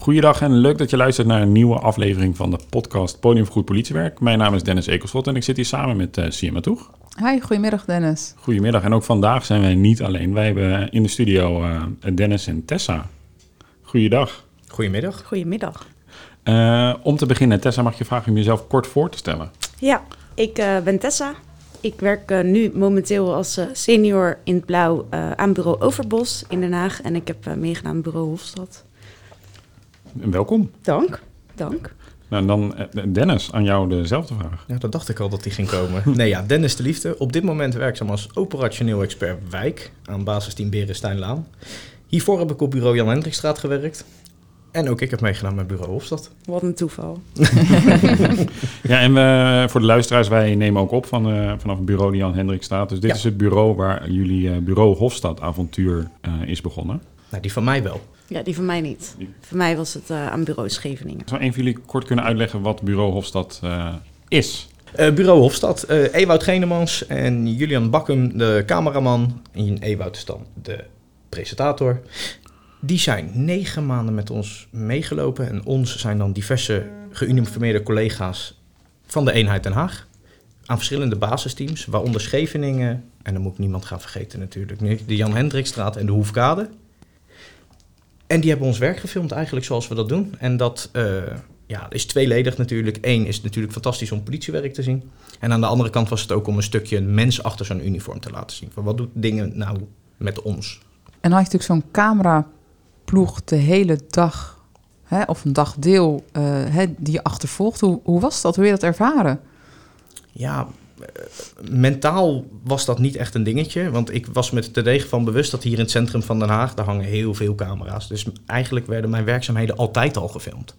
Goeiedag en leuk dat je luistert naar een nieuwe aflevering van de podcast Podium voor Goed Politiewerk. Mijn naam is Dennis Ekelschot en ik zit hier samen met uh, Sierma Toeg. Hi, goedemiddag Dennis. Goedemiddag en ook vandaag zijn wij niet alleen. Wij hebben in de studio uh, Dennis en Tessa. Goeiedag. Goedemiddag. Goedemiddag. Uh, om te beginnen, Tessa, mag je vragen om jezelf kort voor te stellen? Ja, ik ben Tessa. Ik werk nu momenteel als senior in het blauw aan bureau Overbos in Den Haag. En ik heb meegedaan aan bureau Hofstad. Welkom. Dank, dank. Nou, dan eh, Dennis, aan jou dezelfde vraag. Ja, dat dacht ik al dat die ging komen. nee, ja, Dennis de Liefde. Op dit moment werkzaam als operationeel expert wijk aan basisteam Berensteinlaan. Hiervoor heb ik op bureau Jan Hendrikstraat gewerkt. En ook ik heb meegedaan met bureau Hofstad. Wat een toeval. ja, en we, voor de luisteraars, wij nemen ook op van, uh, vanaf het bureau Jan Hendrikstraat. Dus dit is het bureau waar jullie uh, bureau Hofstad avontuur uh, is begonnen. Nou, die van mij wel. Ja, die van mij niet. Voor mij was het uh, aan bureau Scheveningen. Zou een van jullie kort kunnen uitleggen wat bureau Hofstad uh, is? Uh, bureau Hofstad, Ewout Genemans en Julian Bakkum, de cameraman. En Ewout is dan de presentator. Die zijn negen maanden met ons meegelopen. En ons zijn dan diverse geuniformeerde collega's van de eenheid Den Haag. Aan verschillende basisteams, waaronder Scheveningen. En dan moet ik niemand gaan vergeten natuurlijk. De Jan Hendrikstraat en de Hoefkade. En die hebben ons werk gefilmd eigenlijk zoals we dat doen. En dat uh, ja, is tweeledig natuurlijk. Eén is natuurlijk fantastisch om politiewerk te zien. En aan de andere kant was het ook om een stukje mens achter zo'n uniform te laten zien. Van wat doet dingen nou met ons? En had je natuurlijk zo'n cameraploeg de hele dag, hè, of een dagdeel, uh, hè, die je achtervolgt. Hoe, hoe was dat? Hoe heb je dat ervaren? Ja, mentaal was dat niet echt een dingetje. Want ik was me er degen van bewust dat hier in het centrum van Den Haag... daar hangen heel veel camera's. Dus eigenlijk werden mijn werkzaamheden altijd al gefilmd.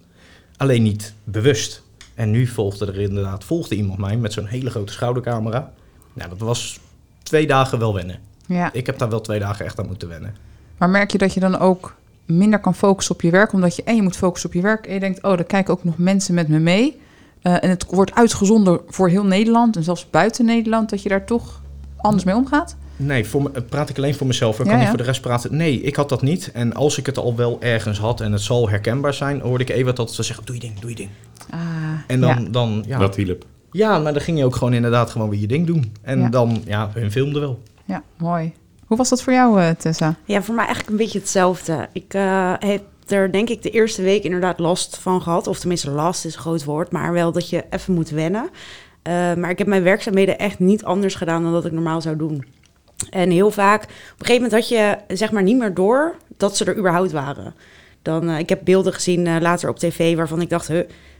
Alleen niet bewust. En nu volgde er inderdaad volgde iemand mij met zo'n hele grote schoudercamera. Nou, dat was twee dagen wel wennen. Ja. Ik heb daar wel twee dagen echt aan moeten wennen. Maar merk je dat je dan ook minder kan focussen op je werk... omdat je en je moet focussen op je werk... en je denkt, oh, daar kijken ook nog mensen met me mee... Uh, en het wordt uitgezonden voor heel Nederland en zelfs buiten Nederland, dat je daar toch anders mee omgaat? Nee, voor me, praat ik alleen voor mezelf. Ik ja, kan niet ja. voor de rest praten. Nee, ik had dat niet. En als ik het al wel ergens had en het zal herkenbaar zijn, hoorde ik even dat ze zeggen: doe je ding, doe je ding. Ah, en dan, ja. dan ja. Dat hielp. Ja, maar dan ging je ook gewoon inderdaad gewoon weer je ding doen. En dan, ja, hun filmde wel. Ja, mooi. Hoe was dat voor jou, uh, Tessa? Ja, voor mij eigenlijk een beetje hetzelfde. Ik uh, heb er denk ik de eerste week inderdaad last van gehad. Of tenminste last is een groot woord, maar wel dat je even moet wennen. Uh, maar ik heb mijn werkzaamheden echt niet anders gedaan dan dat ik normaal zou doen. En heel vaak, op een gegeven moment had je zeg maar niet meer door dat ze er überhaupt waren. Dan, uh, ik heb beelden gezien uh, later op tv waarvan ik dacht,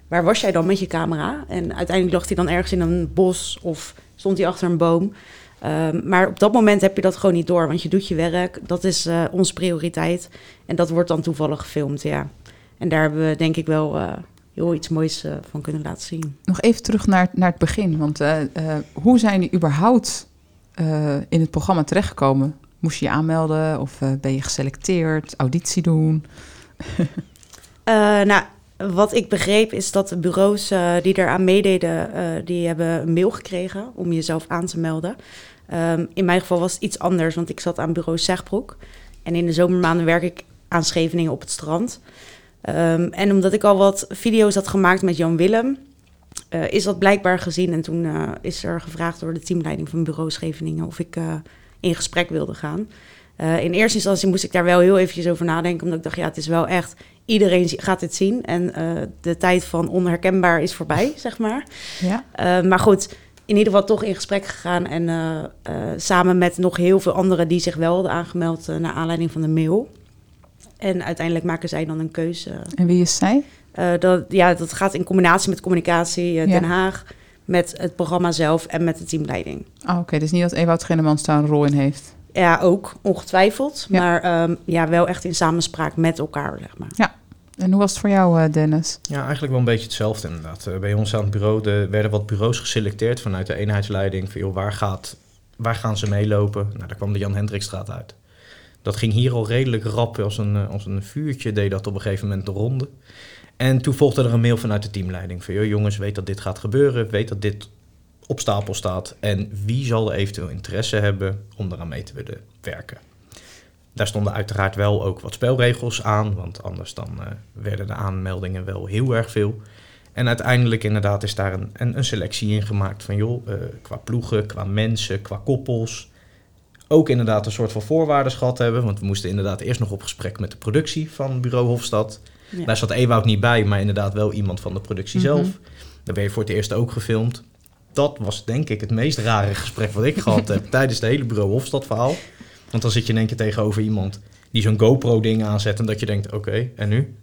waar was jij dan met je camera? En uiteindelijk lag hij dan ergens in een bos of stond hij achter een boom. Um, maar op dat moment heb je dat gewoon niet door, want je doet je werk. Dat is uh, onze prioriteit. En dat wordt dan toevallig gefilmd, ja. En daar hebben we denk ik wel uh, heel iets moois uh, van kunnen laten zien. Nog even terug naar, naar het begin. Want hoe zijn jullie überhaupt in het programma terechtgekomen? Moest je je aanmelden of ben je geselecteerd, auditie doen? nou, wat ik begreep is dat de bureaus uh, die eraan meededen, uh, die hebben een mail gekregen om jezelf aan te melden. Um, in mijn geval was het iets anders, want ik zat aan bureau Zegbroek. En in de zomermaanden werk ik aan Scheveningen op het strand. Um, en omdat ik al wat video's had gemaakt met Jan Willem, uh, is dat blijkbaar gezien. En toen is er gevraagd door de teamleiding van bureau Scheveningen of ik in gesprek wilde gaan. In eerste instantie moest ik daar wel heel eventjes over nadenken, omdat ik dacht, ja, het is wel echt, iedereen gaat dit zien. En de tijd van onherkenbaar is voorbij, zeg maar. Ja. Maar goed, in ieder geval toch in gesprek gegaan en samen met nog heel veel anderen die zich wel hadden aangemeld naar aanleiding van de mail. En uiteindelijk maken zij dan een keuze. En wie is zij? dat, ja, dat gaat in combinatie met communicatie Den ja. Haag, met het programma zelf en met de teamleiding. Oh, Oké, okay. dus niet dat Ewout Genemans daar een rol in heeft? Ja, ook, ongetwijfeld. Ja. Maar um, ja, wel echt in samenspraak met elkaar, zeg maar. Ja. En hoe was het voor jou, uh, Dennis? Ja, eigenlijk wel een beetje hetzelfde inderdaad. Uh, bij ons aan het bureau de, werden wat bureaus geselecteerd vanuit de eenheidsleiding. Van, waar, gaat, waar gaan ze meelopen? Nou, daar kwam de Jan Hendrikstraat uit. Dat ging hier al redelijk rap als een, als een vuurtje, deed dat op een gegeven moment de ronde. En toen volgde er een mail vanuit de teamleiding. Van, jongens, weet dat dit gaat gebeuren. Weet dat dit op stapel staat en wie zal er eventueel interesse hebben om eraan mee te willen werken. Daar stonden uiteraard wel ook wat spelregels aan, want anders dan eh, werden de aanmeldingen wel heel erg veel. En uiteindelijk inderdaad is daar een, een, selectie in gemaakt van joh, eh, qua ploegen, qua mensen, qua koppels. Ook inderdaad een soort van voorwaarden gehad hebben, want we moesten inderdaad eerst nog op gesprek met de productie van Bureau Hofstad. Ja. Daar zat Ewout niet bij, maar inderdaad wel iemand van de productie Mhm. zelf. Daar ben je voor het eerst ook gefilmd. Dat was denk ik het meest rare gesprek wat ik gehad heb tijdens het hele Bureau Hofstad verhaal. Want dan zit je in één keer tegenover iemand die zo'n GoPro-ding aanzet en dat je denkt, oké, en nu?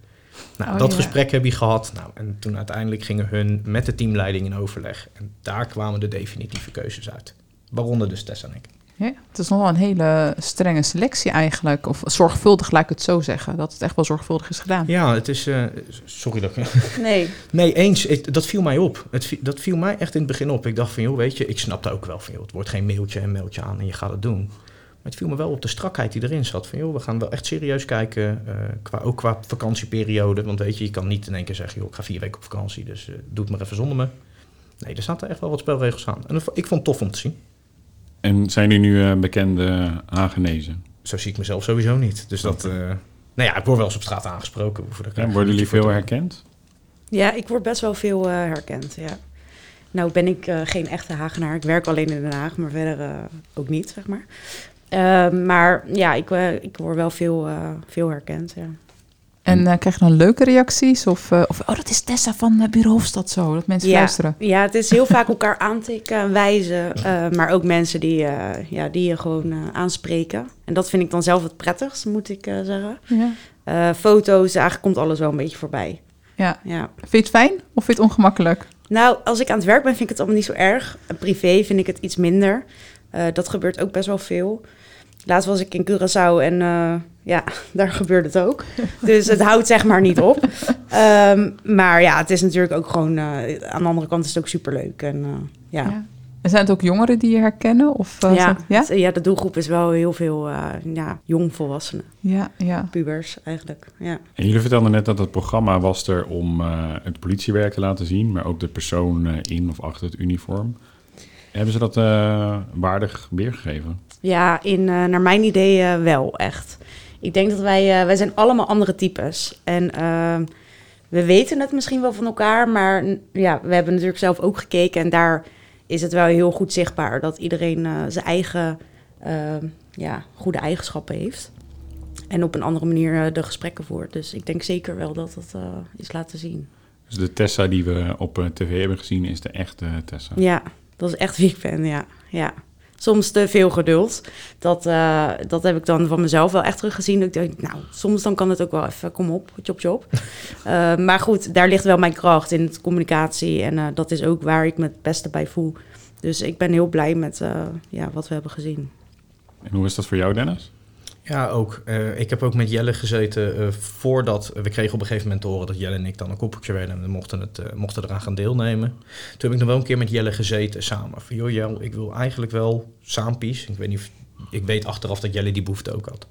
Nou, Oh, dat ja. gesprek heb je gehad. Nou, en toen uiteindelijk gingen hun met de teamleiding in overleg. En daar kwamen de definitieve keuzes uit. Waaronder dus Tess en ik. Ja, het is nog wel een hele strenge selectie eigenlijk. Of zorgvuldig, laat ik het zo zeggen. Dat het echt wel zorgvuldig is gedaan. Ja, het is... eh, sorry dat ik... Nee, Nee, eens. Dat viel mij op. Het, dat viel mij echt in het begin op. Ik dacht van, joh, weet je, ik snapte ook wel van, joh, het wordt geen mailtje en mailtje aan en je gaat het doen. Maar het viel me wel op de strakheid die erin zat. Van, joh, we gaan wel echt serieus kijken, eh, qua, ook qua vakantieperiode. Want weet je, je kan niet in één keer zeggen, joh, ik ga vier weken op vakantie, dus eh, doe het maar even zonder me. Nee, er zaten echt wel wat spelregels aan. En dat ik vond het tof om te zien. En zijn er nu eh, bekende aangenezen? Zo zie ik mezelf sowieso niet. Dus dat, eh, nou ja, ik word wel eens op straat aangesproken. Ja, worden jullie veel te herkend? ja, ik word best wel veel eh, herkend, ja. Nou ben ik eh, geen echte Hagenaar. Ik werk alleen in Den Haag, maar verder eh, ook niet, zeg maar. Eh, maar ja, ik, eh, ik word wel veel, eh, veel herkend, ja. En eh, krijg je dan leuke reacties? Of, of oh, dat is Tessa van uh, Bureau Hofstad zo. Dat mensen Ja. luisteren. Ja, het is heel vaak elkaar aantikken, wijzen, maar ook mensen die, ja, die je gewoon aanspreken. En dat vind ik dan zelf het prettigst, moet ik zeggen. Ja. Foto's, eigenlijk komt alles wel een beetje voorbij. ja. Ja. Vind je het fijn of vind je het ongemakkelijk? Nou, als ik aan het werk ben, vind ik het allemaal niet zo erg. Privé vind ik het iets minder. Eh, dat gebeurt ook best wel veel. Laatst was ik in Curaçao en eh, ja, daar gebeurde het ook. Dus het houdt zeg maar niet op. Ehm, maar ja, het is natuurlijk ook gewoon... eh, aan de andere kant is het ook superleuk. En eh, ja, Ja. En zijn het ook jongeren die je herkennen? Of, eh, ja, ja? ja, de doelgroep is wel heel veel eh, ja, jongvolwassenen, Ja, ja. pubers eigenlijk. Ja. En jullie vertelden net dat het programma was er om eh, het politiewerk te laten zien, maar ook de persoon in of achter het uniform. Hebben ze dat eh, waardig weergegeven? Ja, in, eh, naar mijn idee eh, wel, echt. Ik denk dat wij, wij zijn allemaal andere types. En ehm, we weten het misschien wel van elkaar, maar ja, we hebben natuurlijk zelf ook gekeken. En daar is het wel heel goed zichtbaar dat iedereen zijn eigen ehm, ja, goede eigenschappen heeft. En op een andere manier de gesprekken voert. Dus ik denk zeker wel dat dat is laten zien. Dus de Tessa die we op tv hebben gezien is de echte Tessa. Ja, dat is echt wie ik ben, ja. ja. Soms te veel geduld. Dat, eh, dat heb ik dan van mezelf wel echt teruggezien. Ik denk, nou, soms dan kan het ook wel even, kom op, chop chop. Eh, maar goed, daar ligt wel mijn kracht in het communicatie. En eh, dat is ook waar ik me het beste bij voel. Dus ik ben heel blij met ja, wat we hebben gezien. En hoe is dat voor jou, Dennis? Ja, ook. Eh, ik heb ook met Jelle gezeten eh, voordat... we kregen op een gegeven moment te horen dat Jelle en ik dan een koppeltje werden... en we mochten, het, eh, mochten eraan gaan deelnemen. Toen heb ik nog wel een keer met Jelle gezeten samen. Van, joh, Jelle, ik wil eigenlijk wel saampies. Ik weet, niet ik weet achteraf dat Jelle die behoefte ook had.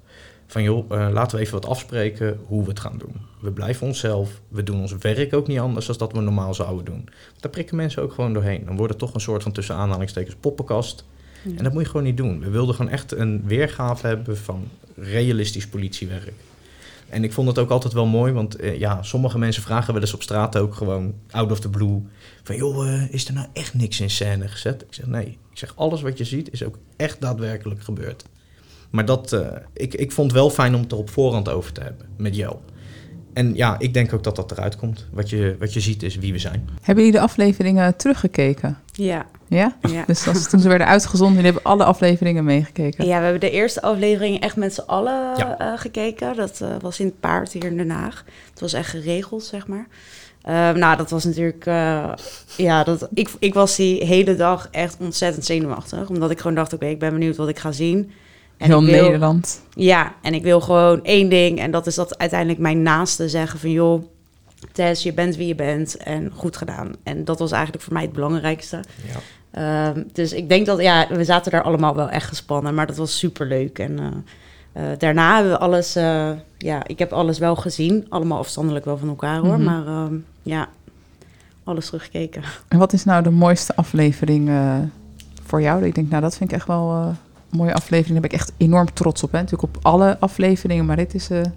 Van joh, laten we even wat afspreken hoe we het gaan doen. We blijven onszelf. We doen ons werk ook niet anders dan dat we normaal zouden doen. Daar prikken mensen ook gewoon doorheen. Dan wordt het toch een soort van tussen aanhalingstekens poppenkast. En dat moet je gewoon niet doen. We wilden gewoon echt een weergave hebben van realistisch politiewerk. En ik vond het ook altijd wel mooi, want eh, ja, sommige mensen vragen wel eens op straat ook gewoon out of the blue. Van joh, eh, is er nou echt niks in scène gezet? Ik zeg nee. Ik zeg alles wat je ziet is ook echt daadwerkelijk gebeurd. Maar dat, eh, ik, ik vond het wel fijn om het er op voorhand over te hebben met jou. En ja, ik denk ook dat dat eruit komt. Wat je, wat je ziet is wie we zijn. Hebben jullie de afleveringen teruggekeken? Ja, Ja? ja. Dus dat is toen ze werden uitgezonden, jullie hebben alle afleveringen meegekeken. Ja, we hebben de eerste aflevering echt met z'n allen Ja. eh, gekeken. Dat eh, was in het paard hier in Den Haag. Het was echt geregeld, zeg maar. Eh, nou, dat was natuurlijk... eh, ja, dat, ik, ik was die hele dag echt ontzettend zenuwachtig. Omdat ik gewoon dacht, oké, ik ben benieuwd wat ik ga zien. En Heel wil- Nederland. Ja, en ik wil gewoon één ding. En dat is dat uiteindelijk mijn naasten zeggen van... joh, Tess, je bent wie je bent en goed gedaan. En dat was eigenlijk voor mij het belangrijkste. Ja. Ehm, dus ik denk dat, ja, we zaten daar allemaal wel echt gespannen, maar dat was super leuk. En eh, eh, daarna hebben we alles, eh, ja, ik heb alles wel gezien, allemaal afstandelijk wel van elkaar hoor, Mhm. maar ehm, ja, alles teruggekeken. En wat is nou de mooiste aflevering voor jou? Ik denk, nou, dat vind ik echt wel... eh, mooie aflevering. Daar ben ik echt enorm trots op. Hè? Natuurlijk op alle afleveringen, maar dit is het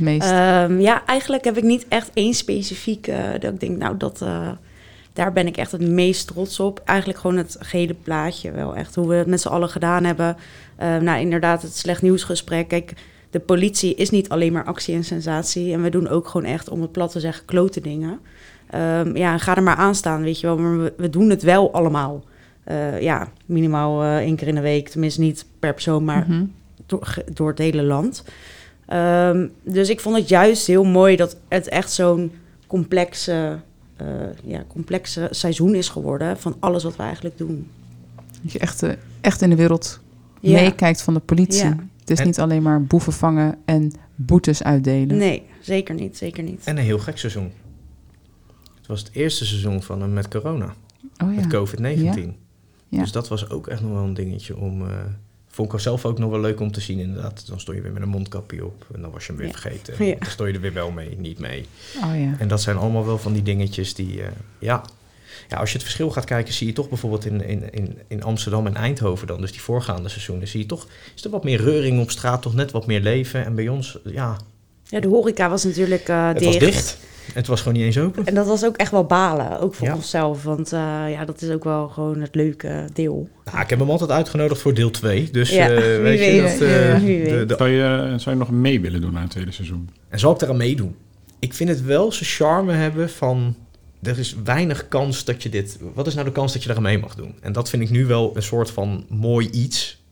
meest. Ehm, ja, eigenlijk heb ik niet echt één specifiek eh, dat ik denk, nou, dat, daar ben ik echt het meest trots op. Eigenlijk gewoon het gehele plaatje wel echt. Hoe we het met z'n allen gedaan hebben. Eh, nou, inderdaad, het slecht nieuwsgesprek. Kijk, de politie is niet alleen maar actie en sensatie. En we doen ook gewoon echt, om het plat te zeggen, klote dingen. Ehm, ja, ga er maar aan staan, weet je wel. Maar we, we doen het wel allemaal. Eh, ja, minimaal eh, één keer in de week. Tenminste niet per persoon, maar Mhm. door het hele land. Ehm, dus ik vond het juist heel mooi dat het echt zo'n complexe, eh, ja, complexe seizoen is geworden van alles wat we eigenlijk doen. Dat je echt, eh, echt in de wereld Ja. meekijkt van de politie. Ja. Het is En- niet alleen maar boeven vangen en boetes uitdelen. Nee, zeker niet, zeker niet. En een heel gek seizoen. Het was het eerste seizoen van hem met corona, Oh ja. met COVID-19. Ja. Dus dat was ook echt nog wel een dingetje om... eh vond ik zelf ook nog wel leuk om te zien inderdaad. Dan stond je weer met een mondkapje op en dan was je hem weer Ja. vergeten. Ja. Dan stond je er weer wel mee, niet mee. Oh ja. En dat zijn allemaal wel van die dingetjes die... eh, ja. ja, als je het verschil gaat kijken, zie je toch bijvoorbeeld in, in, in, in Amsterdam en Eindhoven dan... dus die voorgaande seizoenen, zie je toch... is er wat meer reuring op straat, toch net wat meer leven. En bij ons, ja, Ja, de horeca was natuurlijk eh, het dicht. was dicht. Het was gewoon niet eens open. En dat was ook echt wel balen, ook voor Ja. onszelf. Want eh, ja, dat is ook wel gewoon het leuke deel. Nou, ik heb hem altijd uitgenodigd voor deel 2. Dus Ja, eh, weet je, dat, eh, de- Zou je, zou je nog mee willen doen aan het tweede seizoen? En zal ik eraan meedoen? Ik vind het wel zijn charme hebben van... Er is weinig kans dat je dit... Wat is nou de kans dat je eraan mee mag doen? En dat vind ik nu wel een soort van mooi iets.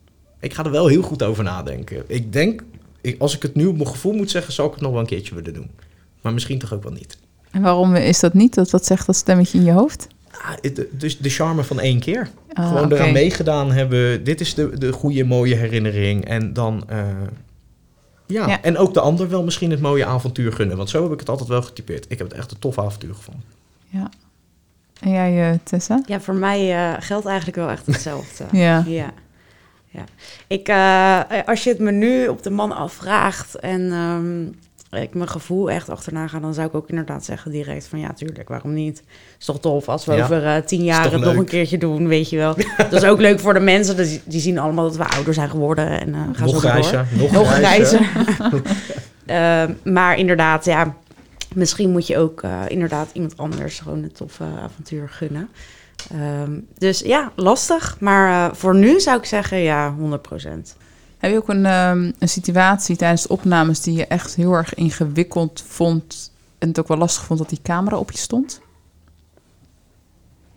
Ik ga er wel heel goed over nadenken. Ik denk, ik, als ik het nu op mijn gevoel moet zeggen... zou ik het nog wel een keertje willen doen. Maar misschien toch ook wel niet. En waarom is dat niet? Dat, wat zegt dat stemmetje in je hoofd? Ah, het- dus de charme van één keer. Ah, Gewoon oké. eraan meegedaan hebben. Dit is de, de goede, mooie herinnering. En dan... eh, ja. Ja. en ook de ander wel misschien het mooie avontuur gunnen. Want zo heb ik het altijd wel getypeerd. Ik heb het echt een tof avontuur gevonden. Ja. En jij, eh, Tessa? Ja, voor mij eh, geldt eigenlijk wel echt hetzelfde. Ja. Ja. ja. Ik, eh, als je het me nu op de man afvraagt en ehm, ik mijn gevoel echt achterna ga, dan zou ik ook inderdaad zeggen direct van ja, tuurlijk, waarom niet? Is toch tof als we Ja. over eh, tien jaar nog een keertje doen, weet je wel. Dat is ook leuk voor de mensen, die, die zien allemaal dat we ouder zijn geworden en eh gaan nog zo maar door. Nog, Nog grijzer. Ehm, maar inderdaad, ja, misschien moet je ook eh, inderdaad iemand anders gewoon een toffe avontuur gunnen. Ehm, dus ja, lastig. Maar eh, voor nu zou ik zeggen ja, 100%. Heb je ook een, ehm, een situatie tijdens de opnames die je echt heel erg ingewikkeld vond en het ook wel lastig vond dat die camera op je stond?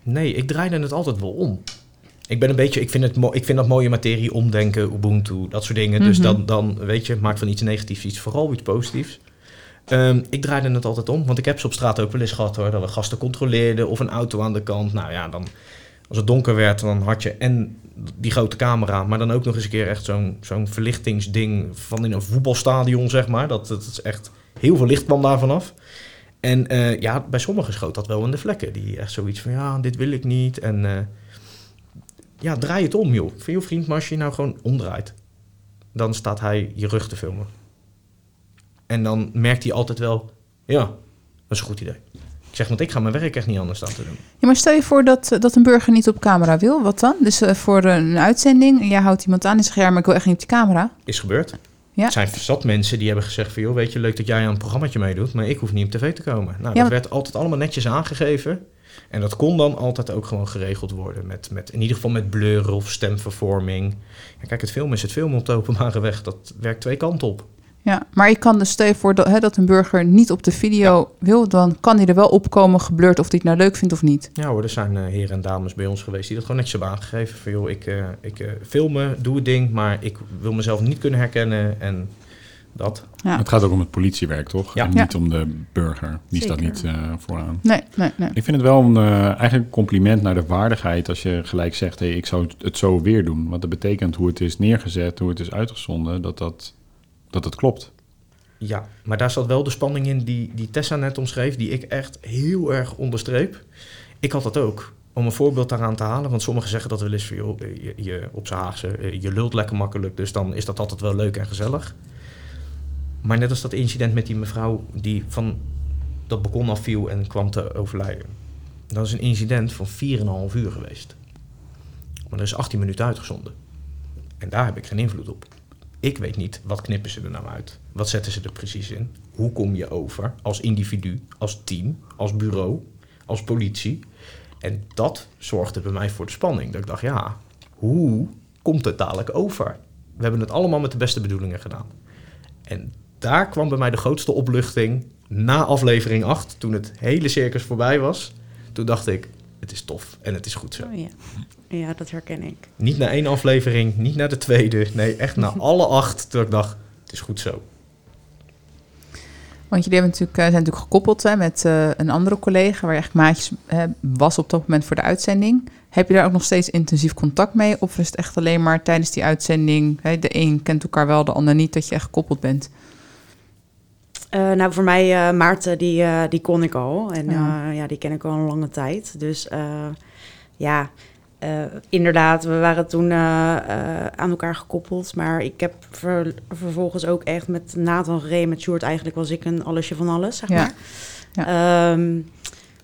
Nee, ik draaide het altijd wel om. Ik ben een beetje, ik vind, het ik vind dat mooie materie, omdenken, Ubuntu, dat soort dingen. Dus Mhm. dan, dan, weet je, maak van iets negatiefs iets vooral iets positiefs. Ehm, ik draaide het altijd om, want ik heb ze op straat ook wel eens gehad hoor. Dat we gasten controleerden of een auto aan de kant. Nou ja, dan, als het donker werd, dan had je en die grote camera, maar dan ook nog eens een keer echt zo'n zo'n verlichtingsding van in een voetbalstadion, zeg maar. Dat, dat is echt, heel veel licht kwam daar vanaf. En eh, ja, bij sommigen schoot dat wel in de vlekken. Die echt zoiets van, ja, dit wil ik niet. En eh, ja, draai het om, joh. Vind je vriend, maar als je nou gewoon omdraait, dan staat hij je rug te filmen. En dan merkt hij altijd wel, ja, dat is een goed idee. Zeg, want ik ga mijn werk echt niet anders staan te doen. Ja, maar stel je voor dat, eh, dat een burger niet op camera wil, wat dan? Dus eh, voor een uitzending, en jij houdt iemand aan en zegt, ja, maar ik wil echt niet op die camera. Is gebeurd. Ja. Er zijn zat mensen die hebben gezegd van... joh, weet je, leuk dat jij aan een programmaatje meedoet... maar ik hoef niet op tv te komen. Nou, dat werd altijd allemaal netjes aangegeven. En dat kon dan altijd ook gewoon geregeld worden. Met, met, in ieder geval met blur of stemvervorming. Ja, kijk, het film is het film op de openbare weg. Dat werkt twee kanten op. Ja, maar je kan dus stel je voor dat, hè, dat een burger niet op de video wil, dan kan hij er wel opkomen geblurred of hij het nou leuk vindt of niet. Ja hoor, er zijn eh, heren en dames bij ons geweest... die dat gewoon netjes hebben aangegeven. Van joh, ik, eh, ik eh, filmen, doe het ding... maar ik wil mezelf niet kunnen herkennen en dat. Ja. Het gaat ook om het politiewerk, toch? Ja. En Ja. niet om de burger. Die staat niet eh, vooraan. Nee, nee, nee. Ik vind het wel een, eh, eigenlijk een compliment naar de waardigheid als je gelijk zegt, hey, ik zou het zo weer doen. Want dat betekent hoe het is neergezet, hoe het is uitgezonden, dat dat, dat het klopt. Ja, maar daar zat wel de spanning in die, die Tessa net omschreef, die ik echt heel erg onderstreep. Ik had dat ook. Om een voorbeeld daaraan te halen, want sommigen zeggen dat wel eens van, je, je, op z'n Haagse, eh, je lult lekker makkelijk, dus dan is dat altijd wel leuk en gezellig. Maar net als dat incident met die mevrouw die van dat balkon afviel en kwam te overlijden. Dat is een incident van 4,5 uur geweest. Maar er is 18 minuten uitgezonden. En daar heb ik geen invloed op. Ik weet niet, wat knippen ze er nou uit? Wat zetten ze er precies in? Hoe kom je over als individu, als team, als bureau, als politie? En dat zorgde bij mij voor de spanning. Dat ik dacht, ja, hoe komt het dadelijk over? We hebben het allemaal met de beste bedoelingen gedaan. En daar kwam bij mij de grootste opluchting na aflevering 8, toen het hele circus voorbij was. Toen dacht ik, het is tof en het is goed zo. Oh, ja. ja, dat herken ik. Niet na één aflevering, niet na de tweede. Nee, echt na alle acht. Toen ik dacht, het is goed zo. Want jullie hebben natuurlijk, eh, zijn natuurlijk gekoppeld hè, met uh, een andere collega... waar je eigenlijk maatjes uh, was op dat moment voor de uitzending. Heb je daar ook nog steeds intensief contact mee? Of is het echt alleen maar tijdens die uitzending... Hè, de een kent elkaar wel, de ander niet, dat je echt gekoppeld bent? Uh, nou, voor mij, uh, Maarten, die, uh, die kon ik al. En ja. ja. die ken ik al een lange tijd. Dus ja, inderdaad, we waren toen aan elkaar gekoppeld. Maar ik heb ver, vervolgens ook echt met Nathan gereden, met Sjoerd. Eigenlijk was ik een allesje van alles, zeg maar. Ja. Um,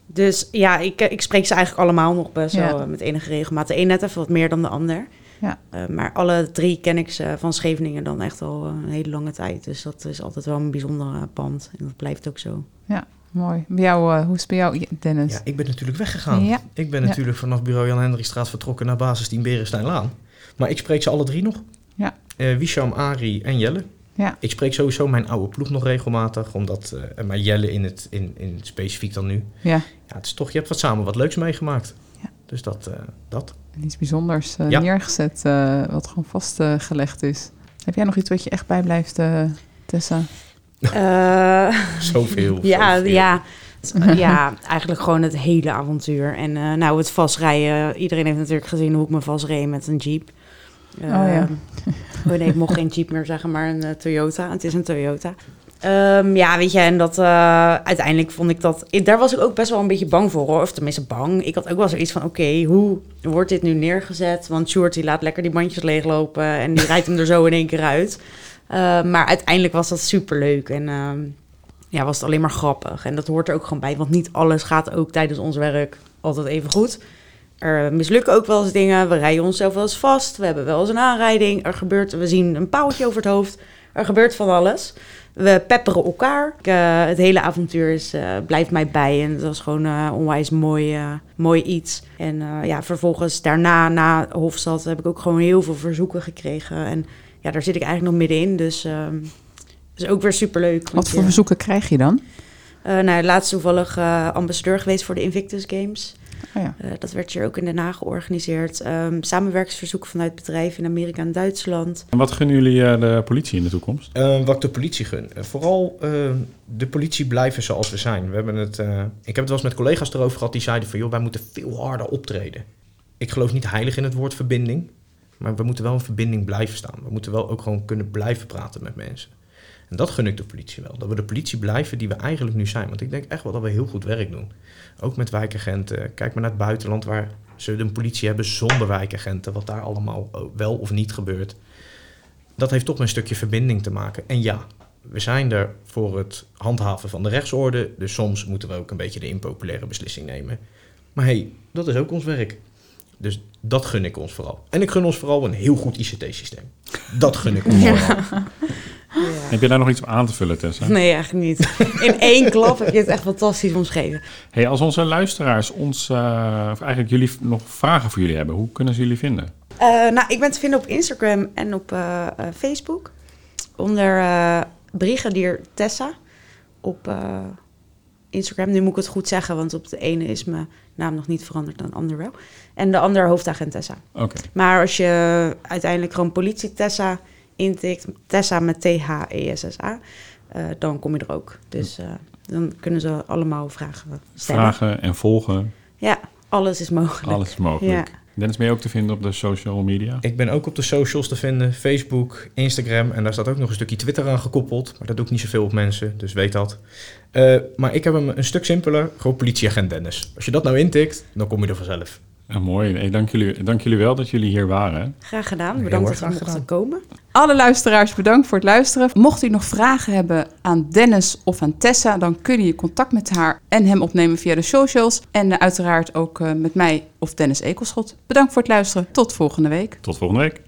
dus ja, ik, ik spreek ze eigenlijk allemaal nog best wel met enige regelmaat. De een net even wat meer dan de ander. Ja. Uh, maar alle drie ken ik ze van Scheveningen dan echt al een hele lange tijd. Dus dat is altijd wel een bijzondere pand. En dat blijft ook zo. Ja, mooi. Bij jou, uh, hoe is het bij jou, Dennis? Ja, ik ben natuurlijk weggegaan. Ja. Ik ben natuurlijk vanaf bureau Jan Hendrikstraat vertrokken naar basisteam Berensteinlaan. Maar ik spreek ze alle drie nog. Ja. Uh, Wisham, Ari en Jelle. Ja. Ik spreek sowieso mijn oude ploeg nog regelmatig, omdat uh, maar Jelle in het in, in specifiek dan nu. Ja. ja. Het is toch, je hebt wat samen wat leuks meegemaakt. Dus dat. Uh, dat. En iets bijzonders uh, ja. neergezet, wat gewoon vastgelegd is. Heb jij nog iets wat je echt bijblijft, Tessa? zoveel. Ja, zoveel. ja. ja, eigenlijk gewoon het hele avontuur. En nou, het vastrijden. Iedereen heeft natuurlijk gezien hoe ik me vastreed met een jeep. Uh, oh ja. oh nee, ik mocht geen Jeep meer zeggen, maar een uh, Toyota. Het is een Toyota. Um, ja, weet je, en dat uh, uiteindelijk vond ik dat. Daar was ik ook best wel een beetje bang voor, hoor. Of tenminste bang. Ik had ook wel zoiets van: oké, hoe wordt dit nu neergezet? Want die laat lekker die bandjes leeglopen en die rijdt hem er zo in één keer uit. maar uiteindelijk was dat super leuk en ja, was het alleen maar grappig. En dat hoort er ook gewoon bij, want niet alles gaat ook tijdens ons werk altijd even goed. Er mislukken ook wel eens dingen. We rijden onszelf wel eens vast. We hebben wel eens een aanrijding. Er gebeurt, we zien een paaltje over het hoofd. Er gebeurt van alles. We pepperen elkaar. Ik, uh, het hele avontuur is, uh, blijft mij bij. En het was gewoon uh, onwijs mooi, mooi iets. En ja, vervolgens daarna, na Hofstad, heb ik ook gewoon heel veel verzoeken gekregen. En ja, daar zit ik eigenlijk nog middenin. Dus dat is ook weer superleuk. Wat voor verzoeken krijg je dan? nou, laatst toevallig ambassadeur geweest voor de Invictus Games. Oh ja. uh, dat werd hier ook in Den Haag georganiseerd. Um, samenwerkingsverzoek vanuit bedrijven in Amerika en Duitsland. En wat gunnen jullie uh, de politie in de toekomst? Uh, wat ik de politie gun? vooral de politie blijven zoals we zijn. We hebben het, ik heb het wel eens met collega's erover gehad die zeiden van... joh, wij moeten veel harder optreden. Ik geloof niet heilig in het woord verbinding. Maar we moeten wel een verbinding blijven staan. We moeten wel ook gewoon kunnen blijven praten met mensen. En dat gun ik de politie wel. Dat we de politie blijven die we eigenlijk nu zijn. Want ik denk echt wel dat we heel goed werk doen. Ook met wijkagenten. Kijk maar naar het buitenland waar ze een politie hebben zonder wijkagenten. Wat daar allemaal wel of niet gebeurt. Dat heeft toch een stukje verbinding te maken. En ja, we zijn er voor het handhaven van de rechtsorde. Dus soms moeten we ook een beetje de impopulaire beslissing nemen. Maar hey, dat is ook ons werk. Dus dat gun ik ons vooral. En ik gun ons vooral een heel goed ICT-systeem. Dat gun ik ons vooral. Ja. Heb je daar nog iets op aan te vullen, Tessa? Nee, eigenlijk niet. In één klap heb je het echt fantastisch omschreven. Hey, als onze luisteraars ons, uh, of eigenlijk jullie nog vragen voor jullie hebben, hoe kunnen ze jullie vinden? Uh, nou, ik ben te vinden op Instagram en op uh, Facebook. Onder Brigadier Tessa op Instagram. Nu moet ik het goed zeggen, want op de ene is mijn naam nog niet veranderd dan de andere wel. En de andere hoofdagent Tessa. Oké. Okay. Maar als je uiteindelijk gewoon politie Tessa intikt, Tessa met T-H-E-S-S-A, uh, dan kom je er ook. Dus uh, dan kunnen ze allemaal vragen stellen. Vragen en volgen. Ja, alles is mogelijk. Alles is mogelijk. Ja. Dennis, ben je ook te vinden op de social media? Ik ben ook op de socials te vinden. Facebook, Instagram. En daar staat ook nog een stukje Twitter aan gekoppeld. Maar dat doe ik niet zoveel op mensen, dus weet dat. Uh, maar ik heb hem een stuk simpeler. Gewoon politieagent Dennis. Als je dat nou intikt, dan kom je er vanzelf. Ja, mooi. Hey, dank, jullie, dank jullie wel dat jullie hier waren. Graag gedaan. Bedankt dat we mochten komen. Alle luisteraars bedankt voor het luisteren. Mocht u nog vragen hebben aan Dennis of aan Tessa... dan kun je contact met haar en hem opnemen via de socials. En uh, uiteraard ook uh, met mij of Dennis Ekelschot. Bedankt voor het luisteren. Tot volgende week. Tot volgende week.